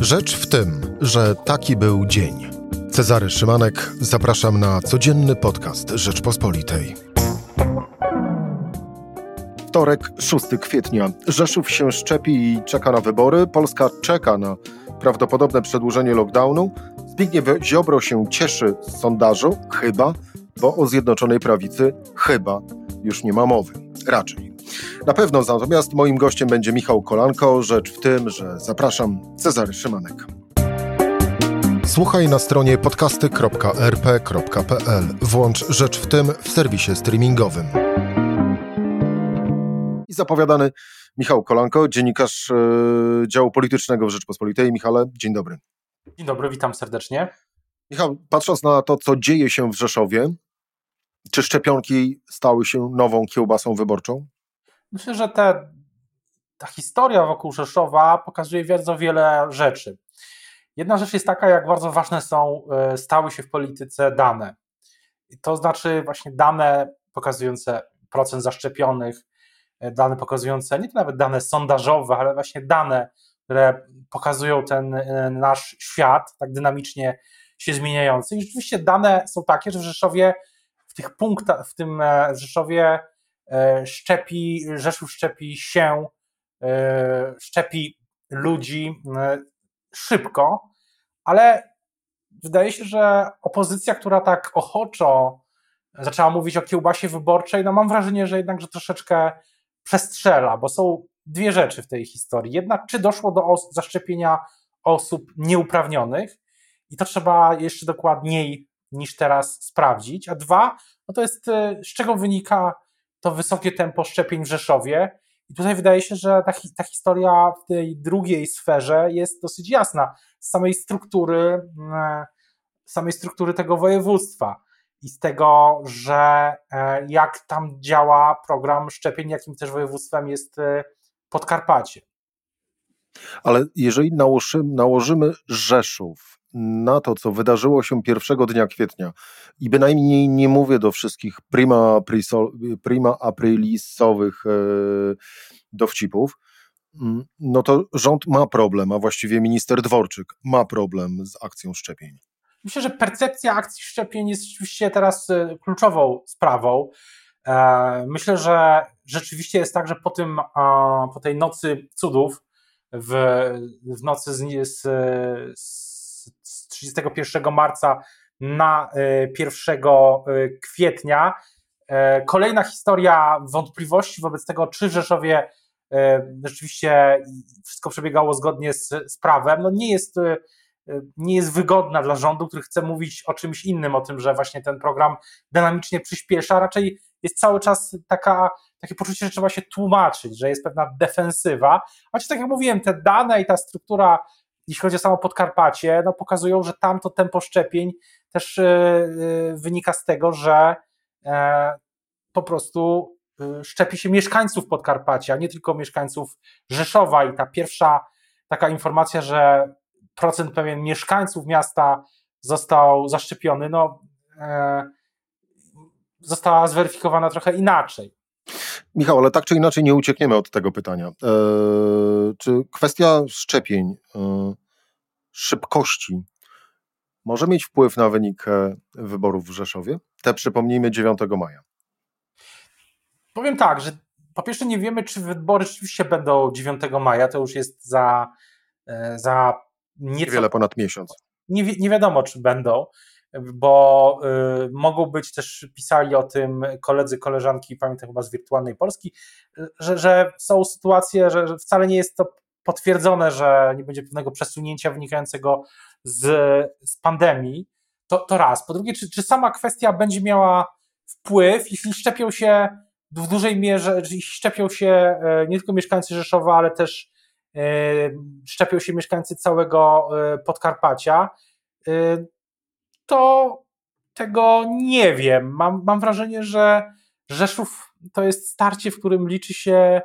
Rzecz w tym, że taki był dzień. Cezary Szymanek, zapraszam na codzienny podcast Rzeczpospolitej. Wtorek, 6 kwietnia. Rzeszów się szczepi i czeka na wybory. Polska czeka na prawdopodobne przedłużenie lockdownu. Zbigniew Ziobro się cieszy z sondażu, chyba, bo o Zjednoczonej Prawicy chyba już nie ma mowy. Raczej. Na pewno natomiast moim gościem będzie Michał Kolanko. Rzecz w tym, że zapraszam Cezary Szymanek. Słuchaj na stronie podcasty.rp.pl. Włącz Rzecz w tym w serwisie streamingowym. I zapowiadany Michał Kolanko, dziennikarz yy, działu politycznego w Rzeczpospolitej. Michale, dzień dobry. Dzień dobry, witam serdecznie. Michał, patrząc na to, co dzieje się w Rzeszowie, czy szczepionki stały się nową kiełbasą wyborczą? Myślę, że te, ta historia wokół Rzeszowa pokazuje bardzo wiele rzeczy. Jedna rzecz jest taka, jak bardzo ważne są, e, stały się w polityce dane. To znaczy właśnie dane pokazujące procent zaszczepionych, e, dane pokazujące nie nawet dane sondażowe, ale właśnie dane, które pokazują ten e, nasz świat tak dynamicznie się zmieniający. I rzeczywiście dane są takie, że w Rzeszowie w tych punktach, w tym Rzeszowie szczepi, Rzeszów szczepi się, szczepi ludzi szybko, ale wydaje się, że opozycja, która tak ochoczo zaczęła mówić o kiełbasie wyborczej, no mam wrażenie, że jednak, że troszeczkę przestrzela, bo są dwie rzeczy w tej historii. Jedna, czy doszło do os zaszczepienia osób nieuprawnionych i to trzeba jeszcze dokładniej niż teraz sprawdzić, a dwa, no to jest z czego wynika to wysokie tempo szczepień w Rzeszowie i tutaj wydaje się, że ta, ta historia w tej drugiej sferze jest dosyć jasna z samej struktury, mm, samej struktury tego województwa i z tego, że e, jak tam działa program szczepień, jakim też województwem jest e, Podkarpacie. Ale jeżeli nałożymy, nałożymy Rzeszów na to, co wydarzyło się pierwszego dnia kwietnia i bynajmniej nie mówię do wszystkich prima, prima aprilisowych e, dowcipów, mm, no to rząd ma problem, a właściwie minister Dworczyk ma problem z akcją szczepień. Myślę, że percepcja akcji szczepień jest rzeczywiście teraz e, kluczową sprawą. E, myślę, że rzeczywiście jest tak, że po, tym, po tej nocy cudów, w, w nocy z, z, z 31 marca na 1 kwietnia, kolejna historia wątpliwości wobec tego, czy Rzeszowie E, rzeczywiście wszystko przebiegało zgodnie z, z prawem, no nie jest, e, nie jest wygodna dla rządu, który chce mówić o czymś innym, o tym, że właśnie ten program dynamicznie przyspiesza, raczej jest cały czas taka, takie poczucie, że trzeba się tłumaczyć, że jest pewna defensywa, choć tak jak mówiłem, te dane i ta struktura, jeśli chodzi o samo Podkarpacie, no pokazują, że tam to tempo szczepień też yy, wynika z tego, że yy, po prostu szczepi się mieszkańców Podkarpacia, nie tylko mieszkańców Rzeszowa i ta pierwsza taka informacja, że procent pewien mieszkańców miasta został zaszczepiony, no e, została zweryfikowana trochę inaczej. Michał, ale tak czy inaczej nie uciekniemy od tego pytania. E, czy kwestia szczepień, e, szybkości może mieć wpływ na wynik e, wyborów w Rzeszowie? Te przypomnijmy 9 maja. Powiem tak, że po pierwsze nie wiemy, czy wybory rzeczywiście będą 9 maja, to już jest za, e, za nieco... Niewiele ponad miesiąc. Nie, nie wiadomo, czy będą, bo y, mogą być też, pisali o tym koledzy, koleżanki, pamiętam chyba z Wirtualnej Polski, że, że są sytuacje, że, że wcale nie jest to potwierdzone, że nie będzie pewnego przesunięcia wynikającego z, z pandemii, to, to raz. Po drugie, czy, czy sama kwestia będzie miała wpływ, jeśli szczepią się w dużej mierze szczepią się e, nie tylko mieszkańcy Rzeszowa, ale też e, szczepią się mieszkańcy całego e, Podkarpacia, to tego nie wiem. Mam, mam wrażenie, że Rzeszów to jest starcie, w którym liczy się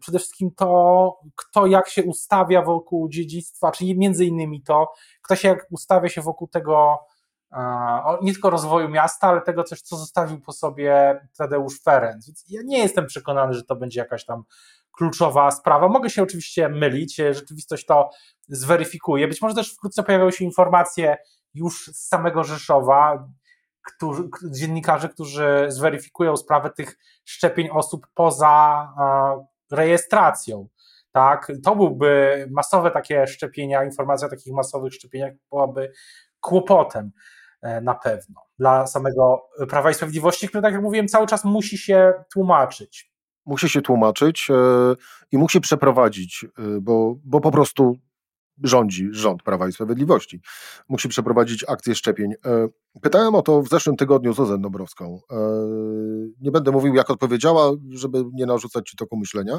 przede wszystkim to, kto jak się ustawia wokół dziedzictwa, czyli między innymi to, kto się jak ustawia się wokół tego nie tylko rozwoju miasta, ale tego coś, co zostawił po sobie Tadeusz Ferenc. Więc ja nie jestem przekonany, że to będzie jakaś tam kluczowa sprawa. Mogę się oczywiście mylić, rzeczywistość to zweryfikuje. Być może też wkrótce pojawią się informacje już z samego Rzeszowa, którzy, dziennikarzy, którzy zweryfikują sprawę tych szczepień osób poza rejestracją. Tak, to byłby masowe takie szczepienia, informacja o takich masowych szczepieniach byłaby kłopotem e, na pewno dla samego Prawa i Sprawiedliwości, które, tak jak mówiłem, cały czas musi się tłumaczyć. Musi się tłumaczyć e, i musi przeprowadzić, e, bo, bo po prostu rządzi rząd Prawa i Sprawiedliwości. Musi przeprowadzić akcję szczepień. Pytałem o to w zeszłym tygodniu Zuzę Dąbrowską. Nie będę mówił, jak odpowiedziała, żeby nie narzucać ci toku myślenia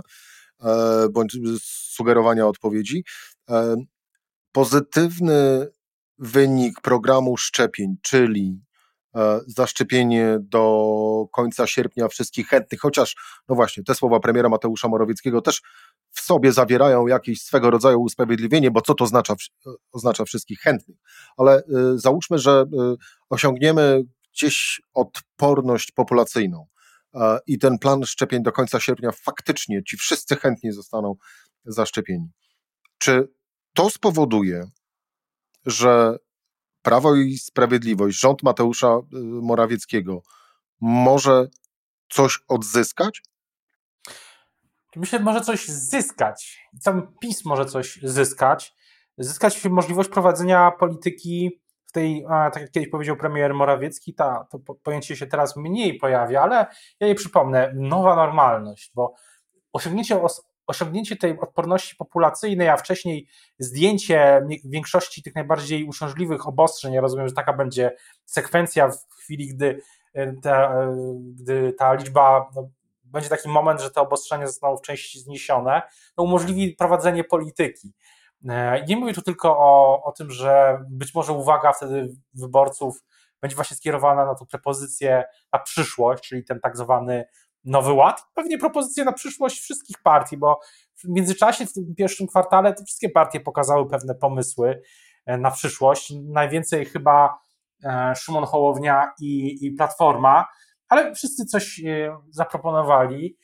bądź sugerowania odpowiedzi. Pozytywny wynik programu szczepień, czyli e, zaszczepienie do końca sierpnia wszystkich chętnych, chociaż, no właśnie, te słowa premiera Mateusza Morawieckiego też w sobie zawierają jakieś swego rodzaju usprawiedliwienie, bo co to oznacza, oznacza wszystkich chętnych. Ale y, załóżmy, że y, osiągniemy gdzieś odporność populacyjną i ten plan szczepień do końca sierpnia faktycznie ci wszyscy chętni zostaną zaszczepieni. Czy to spowoduje, że Prawo i Sprawiedliwość, rząd Mateusza y, Morawieckiego może coś odzyskać? Myślę, że może coś zyskać. Sam PiS może coś zyskać. Zyskać możliwość prowadzenia polityki w tej, tak jak kiedyś powiedział premier Morawiecki, ta, to pojęcie się teraz mniej pojawia, ale ja jej przypomnę, nowa normalność, bo osiągnięcie osiągnięcie tej odporności populacyjnej, a wcześniej zdjęcie większości tych najbardziej uciążliwych obostrzeń, ja rozumiem, że taka będzie sekwencja w chwili, gdy e, ta, e, gdy ta liczba, no, będzie taki moment, że te obostrzenia zostaną w części zniesione, to umożliwi prowadzenie polityki. E, nie mówię tu tylko o, o tym, że być może uwaga wtedy wyborców będzie właśnie skierowana na tą prepozycję na przyszłość, czyli ten tak zwany Nowy Ład, pewnie propozycje na przyszłość wszystkich partii, bo w międzyczasie, w tym pierwszym kwartale, te wszystkie partie pokazały pewne pomysły e, na przyszłość. Najwięcej chyba e, Szymon Hołownia i, i Platforma, ale wszyscy coś e, zaproponowali.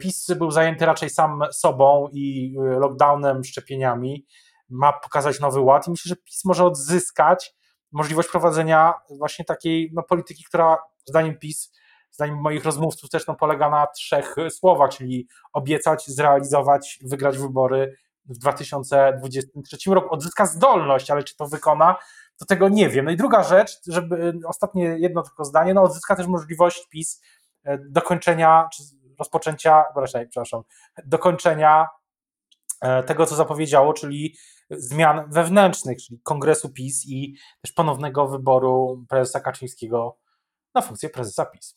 PiS był zajęty raczej sam sobą i lockdownem, szczepieniami. Ma pokazać nowy ład i myślę, że PiS może odzyskać możliwość prowadzenia właśnie takiej no, polityki, która zdaniem PiS zdaniem moich rozmówców też no, polega na trzech słowach, czyli obiecać, zrealizować, wygrać wybory w 2023 roku. Odzyska zdolność, ale czy to wykona, to tego nie wiem. No i druga rzecz, żeby ostatnie jedno tylko zdanie, no odzyska też możliwość PiS e, dokończenia, czy rozpoczęcia, raczej, przepraszam, dokończenia e, tego, co zapowiedziało, czyli zmian wewnętrznych, czyli kongresu PiS i też ponownego wyboru prezesa Kaczyńskiego na funkcję prezesa PiS.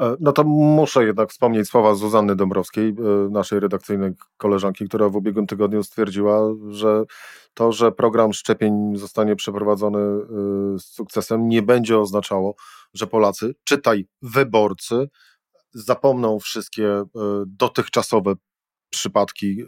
E, no to muszę jednak wspomnieć słowa Zuzanny Dąbrowskiej, naszej redakcyjnej koleżanki, która w ubiegłym tygodniu stwierdziła, że to, że program szczepień zostanie przeprowadzony e, z sukcesem, nie będzie oznaczało, że Polacy, czytaj wyborcy, zapomną wszystkie dotychczasowe przypadki,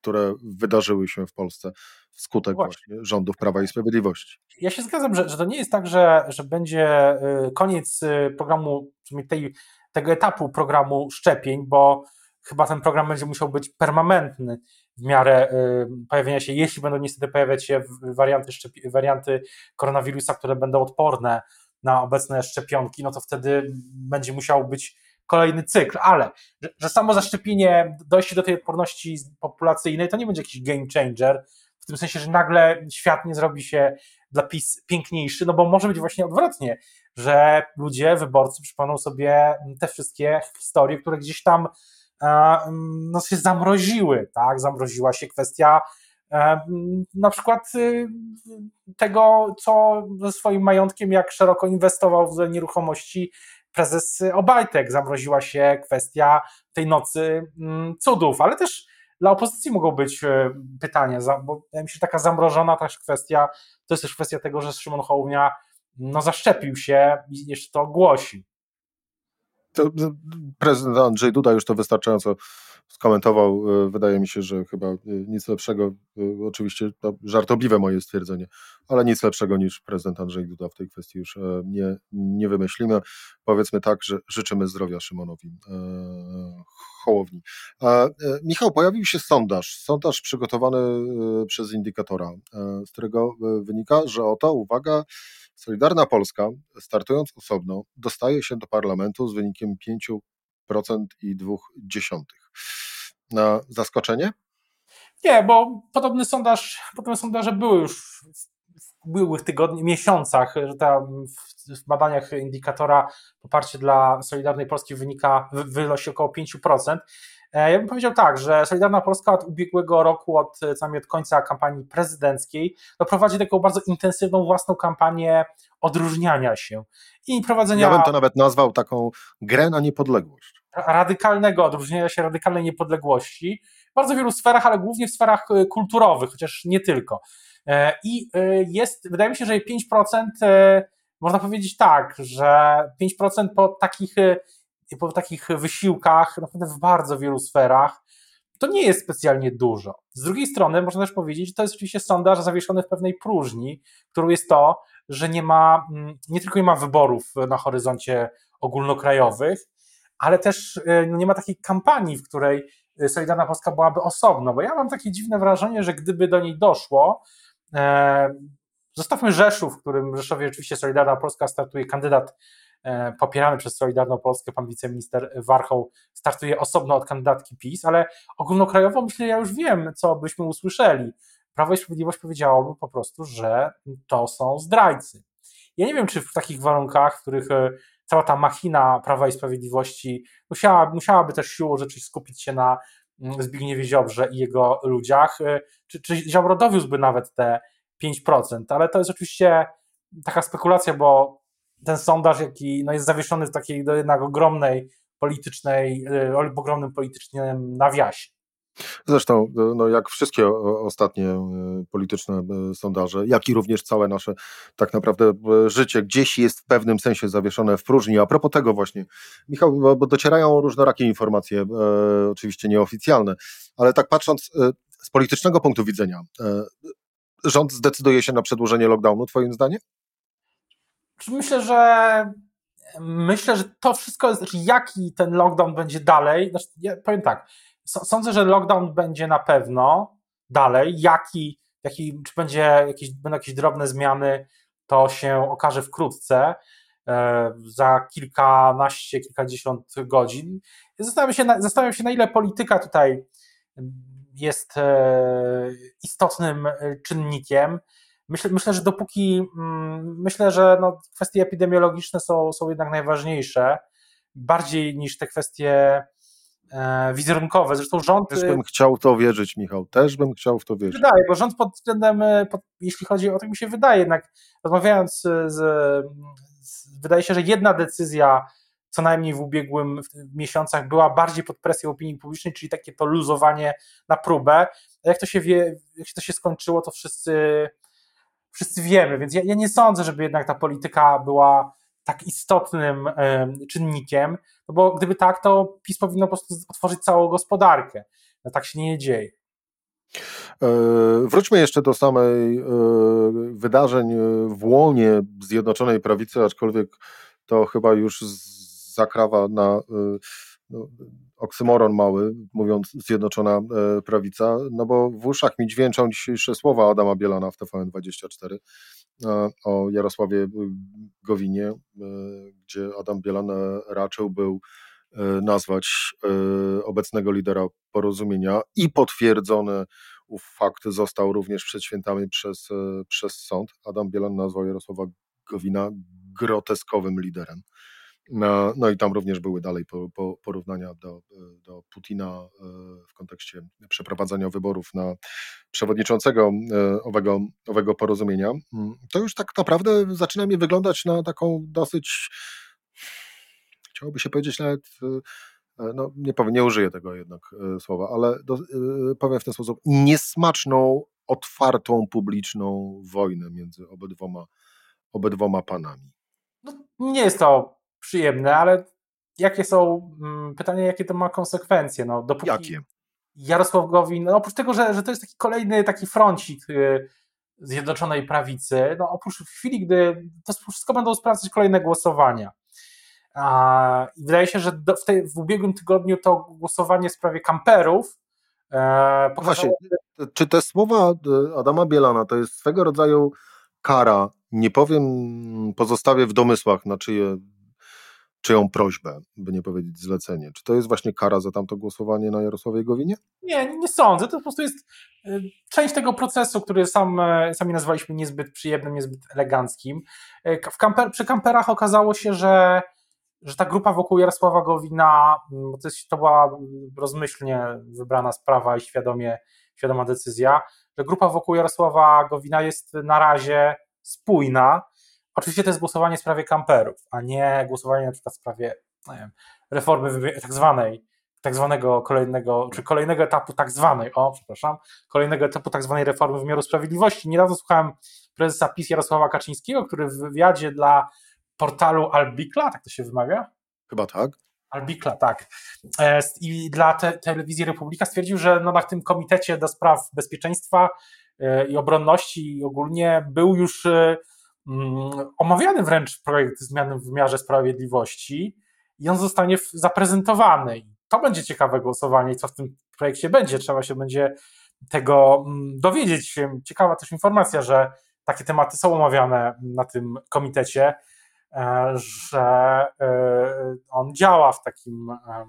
które wydarzyły się w Polsce wskutek właśnie. właśnie rządów Prawa i Sprawiedliwości. Ja się zgadzam, że, że to nie jest tak, że, że będzie y, koniec y, programu, tej, tego etapu programu szczepień, bo chyba ten program będzie musiał być permanentny w miarę y, pojawienia się, jeśli będą niestety pojawiać się warianty, szczepi- warianty koronawirusa, które będą odporne na obecne szczepionki, no to wtedy będzie musiał być kolejny cykl, ale że, że samo zaszczepienie, dojście do tej odporności populacyjnej to nie będzie jakiś game changer, w tym sensie, że nagle świat nie zrobi się dla PiS piękniejszy, no bo może być właśnie odwrotnie, że ludzie, wyborcy przypomną sobie te wszystkie historie, które gdzieś tam no, się zamroziły, tak? Zamroziła się kwestia e, na przykład y, tego, co ze swoim majątkiem, jak szeroko inwestował w nieruchomości prezes Obajtek. Zamroziła się kwestia tej nocy mm, cudów, ale też dla opozycji mogą być e, pytania, bo wydaje mi się, taka zamrożona też kwestia, to jest też kwestia tego, że Szymon Hołownia no, zaszczepił się i jeszcze to ogłosi. To prezydent Andrzej Duda już to wystarczająco skomentował, wydaje mi się, że chyba nic lepszego, oczywiście to żartobliwe moje stwierdzenie, ale nic lepszego niż prezydent Andrzej Duda w tej kwestii już nie, nie wymyślimy. Powiedzmy tak, że życzymy zdrowia Szymonowi Hołowni. Michał, pojawił się sondaż, sondaż przygotowany przez Indikatora, z którego wynika, że oto, uwaga, Solidarna Polska, startując osobno, dostaje się do parlamentu z wynikiem 5% i 0,2%. Na zaskoczenie? Nie, bo podobny sondaż, podobne sondaże były już w ubiegłych tygodniach, miesiącach, że tam w badaniach indikatora poparcie dla Solidarnej Polski wynika, wynosi około 5%. E, ja bym powiedział tak, że Solidarna Polska od ubiegłego roku, od, od końca kampanii prezydenckiej, doprowadzi taką bardzo intensywną własną kampanię odróżniania się i prowadzenia. Ja bym to nawet nazwał taką grę na niepodległość. Radykalnego odróżniania się, radykalnej niepodległości w bardzo wielu sferach, ale głównie w sferach e, kulturowych, chociaż nie tylko. E, I jest, wydaje mi się, że 5% można powiedzieć tak, że 5% po takich i po takich wysiłkach, naprawdę w bardzo wielu sferach, to nie jest specjalnie dużo. Z drugiej strony można też powiedzieć, że to jest oczywiście sondaż zawieszony w pewnej próżni, którą jest to, że nie ma, mm, nie tylko nie ma wyborów na horyzoncie ogólnokrajowych, ale też e, no, nie ma takiej kampanii, w której Solidarna Polska byłaby osobno, bo ja mam takie dziwne wrażenie, że gdyby do niej doszło, e, zostawmy Rzeszów, w którym Rzeszowie oczywiście Solidarna Polska startuje kandydat E, popierany przez Solidarną Polskę, pan wiceminister Warchoł startuje osobno od kandydatki PiS, ale ogólnokrajowo myślę, ja już wiem, co byśmy usłyszeli. Prawo i Sprawiedliwość powiedziałoby po prostu, że to są zdrajcy. Ja nie wiem, czy w takich warunkach, w których e, cała ta machina Prawa i Sprawiedliwości musiała, musiałaby też siłą rzeczy skupić się na mm, Zbigniewie Ziobrze i jego ludziach, e, czy, czy Ziobro dowiózłby nawet te 5%, ale to jest oczywiście taka spekulacja, bo ten sondaż, jaki no, jest zawieszony w takiej do jednak ogromnej politycznej, y, ogromnym politycznym nawiasie. Zresztą, no jak wszystkie ostatnie y, polityczne y, sondaże, jak i również całe nasze tak naprawdę życie gdzieś jest w pewnym sensie zawieszone w próżni. A propos tego właśnie, Michał, bo docierają różnorakie informacje, oczywiście nieoficjalne, ale tak patrząc z politycznego punktu widzenia, rząd zdecyduje się na przedłużenie lockdownu, twoim zdaniem? Myślę, że myślę, że to wszystko jest, znaczy jaki ten lockdown będzie dalej, znaczy, ja powiem tak, sądzę, że lockdown będzie na pewno dalej, jaki, jaki czy będzie jakieś, będą jakieś drobne zmiany, to się okaże wkrótce, e, za kilkanaście, kilkadziesiąt godzin. Zastanawiam się, na, zastanawiam się, na ile polityka tutaj jest e, istotnym czynnikiem. Myślę, myślę że dopóki, mm, myślę, że no, kwestie epidemiologiczne są, są jednak najważniejsze, bardziej niż te kwestie e, wizerunkowe. Zresztą rząd. Też bym chciał w to wierzyć, Michał. Też bym chciał w to wierzyć. Wydaje, bo rząd pod względem, e, pod, jeśli chodzi o to, mi się wydaje, jednak rozmawiając z, z, wydaje się, że jedna decyzja co najmniej w ubiegłym miesiącach była bardziej pod presją opinii publicznej, czyli takie to luzowanie na próbę. Jak to się wie, jak to się skończyło, to wszyscy wszyscy wiemy, więc ja, ja nie sądzę, żeby jednak ta polityka była tak istotnym czynnikiem, no bo gdyby tak, to PiS powinno po prostu otworzyć całą gospodarkę. No tak się nie dzieje. E, wróćmy jeszcze do samej e, wydarzeń w łonie Zjednoczonej Prawicy, aczkolwiek to chyba już zakrawa na e, no, oksymoron mały, mówiąc Zjednoczona e, Prawica, no bo w uszach mi dźwięczą dzisiejsze słowa Adama Bielana w TVN24 e, o Jarosławie Gowinie, e, gdzie Adam Bielan raczył był nazwać obecnego lidera porozumienia i potwierdzony fakt został również przed świętami przez, przez sąd. Adam Bielan nazwał Jarosława Gowina groteskowym liderem. No, i tam również były dalej po, po porównania do, do Putina e, w kontekście przeprowadzania wyborów na przewodniczącego e, owego, owego porozumienia. Mm, to już tak naprawdę zaczyna mi wyglądać na taką dosyć, chciałoby się powiedzieć nawet, e, no nie, powiem, nie użyję tego jednak słowa, ale do, powiem w ten sposób, niesmaczną, otwartą, publiczną wojnę między obydwoma, obydwoma panami. No, nie jest to przyjemne, ale jakie są, mm, pytanie, jakie to ma konsekwencje. No, dopóki Jakie? Jarosław Gowin, no oprócz tego, że, że to jest taki kolejny taki froncik y, Zjednoczonej Prawicy, no oprócz w chwili, gdy to wszystko będą sprawdzać kolejne głosowania. A, I wydaje się, że do, w, tej, w ubiegłym tygodniu to głosowanie w sprawie kamperów e, pokazało, Właśnie, czy te słowa e, Adama Bielana to jest swego rodzaju kara, nie powiem, pozostawię w domysłach na czyje, czyją prośbę, by nie powiedzieć zlecenie. Czy to jest właśnie kara za tamto głosowanie na Jarosławie Gowinie? Nie, nie sądzę. To po prostu jest e, część tego procesu, który sam, e, sami nazwaliśmy niezbyt przyjemnym, niezbyt eleganckim. W kamper, przy kamperach okazało się, że że ta grupa wokół Jarosława Gowina, mm, bo to, jest, to była rozmyślnie wybrana sprawa i świadomie, świadoma decyzja, że grupa wokół Jarosława Gowina jest na razie spójna. Oczywiście to jest głosowanie w sprawie kamperów, a nie głosowanie na przykład w sprawie wiem, reformy tak zwanej, tak zwanego kolejnego, czy kolejnego etapu tak zwanej, o przepraszam, kolejnego etapu tak zwanej reformy wymiaru sprawiedliwości. Niedawno słuchałem prezesa PiS Jarosława Kaczyńskiego, który w wywiadzie dla portalu Albikla, tak to się wymawia? Chyba tak. Albikla, tak. E, I dla te, telewizji Republika stwierdził, że no na tym komitecie do spraw bezpieczeństwa e, i obronności ogólnie był już e, omawiany wręcz projekt zmiany w wymiarze sprawiedliwości i on zostanie zaprezentowany. To będzie ciekawe głosowanie i co w tym projekcie będzie. Trzeba się będzie tego mm, dowiedzieć. Ciekawa też informacja, że takie tematy są omawiane na tym komitecie. E, że e, on działa w takim, e,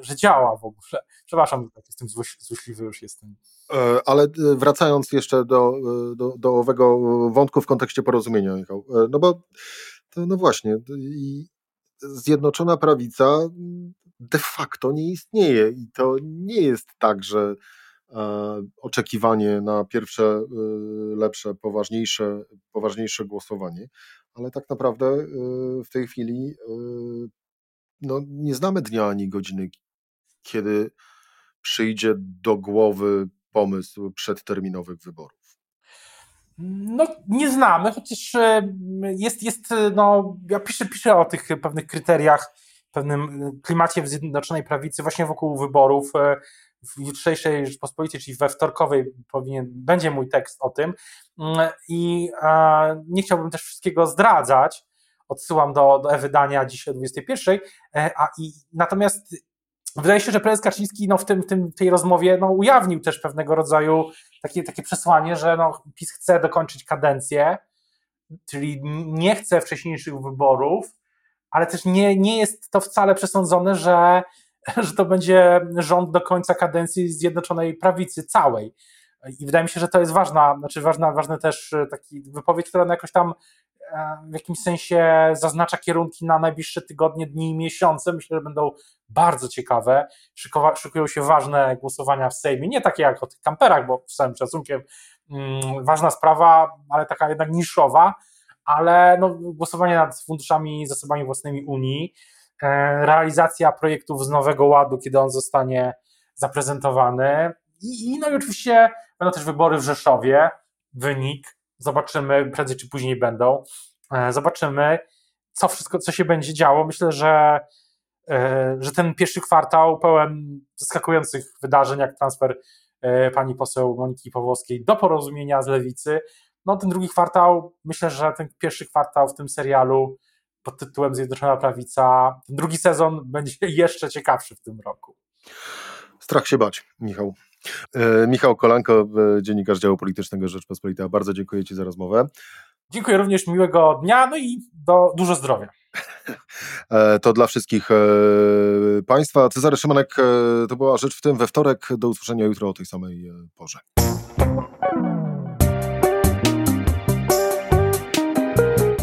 że działa w ogóle. Przepraszam, tak jestem złośliwy już jestem. Ale wracając jeszcze do, do, do owego wątku w kontekście porozumienia, Michał, no bo to, no właśnie, Zjednoczona Prawica de facto nie istnieje i to nie jest tak, że oczekiwanie na pierwsze, lepsze, poważniejsze, poważniejsze głosowanie ale tak naprawdę w tej chwili no, nie znamy dnia ani godziny, kiedy przyjdzie do głowy pomysł przedterminowych wyborów. No, nie znamy, chociaż y, jest, jest no, ja piszę, piszę o tych pewnych kryteriach, pewnym klimacie w Zjednoczonej Prawicy właśnie wokół wyborów w jutrzejszej Rzeczpospolitej, czyli we wtorkowej powinien, będzie mój tekst o tym mm, i e, nie chciałbym też wszystkiego zdradzać, odsyłam do, do e-wydania dziś o 21, e, a i natomiast wydaje się, że prezes Kaczyński no, w, tym, w tym, tej rozmowie no, ujawnił też pewnego rodzaju takie, takie przesłanie, że no, PiS chce dokończyć kadencję, czyli nie chce wcześniejszych wyborów, ale też nie, nie jest to wcale przesądzone, że że to będzie rząd do końca kadencji Zjednoczonej Prawicy całej. I wydaje mi się, że to jest ważna, znaczy ważna, ważna też e, taki wypowiedź, która jakoś tam e, w jakimś sensie zaznacza kierunki na najbliższe tygodnie, dni i miesiące. Myślę, że będą bardzo ciekawe. Szykowa, szykują się ważne głosowania w Sejmie, nie takie jak o tych kamperach, bo z całym szacunkiem mm, ważna sprawa, ale taka jednak niszowa, ale no, głosowanie nad funduszami, zasobami własnymi Unii, E, realizacja projektów z Nowego Ładu, kiedy on zostanie zaprezentowany. I, no i oczywiście będą też wybory w Rzeszowie. Wynik zobaczymy, prędzej czy później będą. E, zobaczymy, co wszystko, co się będzie działo. Myślę, że, e, że ten pierwszy kwartał pełen zaskakujących wydarzeń, jak transfer pani poseł Moniki Pawłowskiej do porozumienia z lewicy. No, ten drugi kwartał, myślę, że ten pierwszy kwartał w tym serialu pod tytułem Zjednoczona Prawica. Drugi sezon będzie jeszcze ciekawszy w tym roku. Strach się bać, Michał. E, Michał Kolanko, e, dziennikarz działu politycznego Rzeczpospolita. Bardzo dziękuję Ci za rozmowę. Dziękuję również, miłego dnia, no i do, dużo zdrowia. E, to dla wszystkich Państwa. Cezary Szymanek, to była rzecz w tym we wtorek. Do usłyszenia jutro o tej samej porze.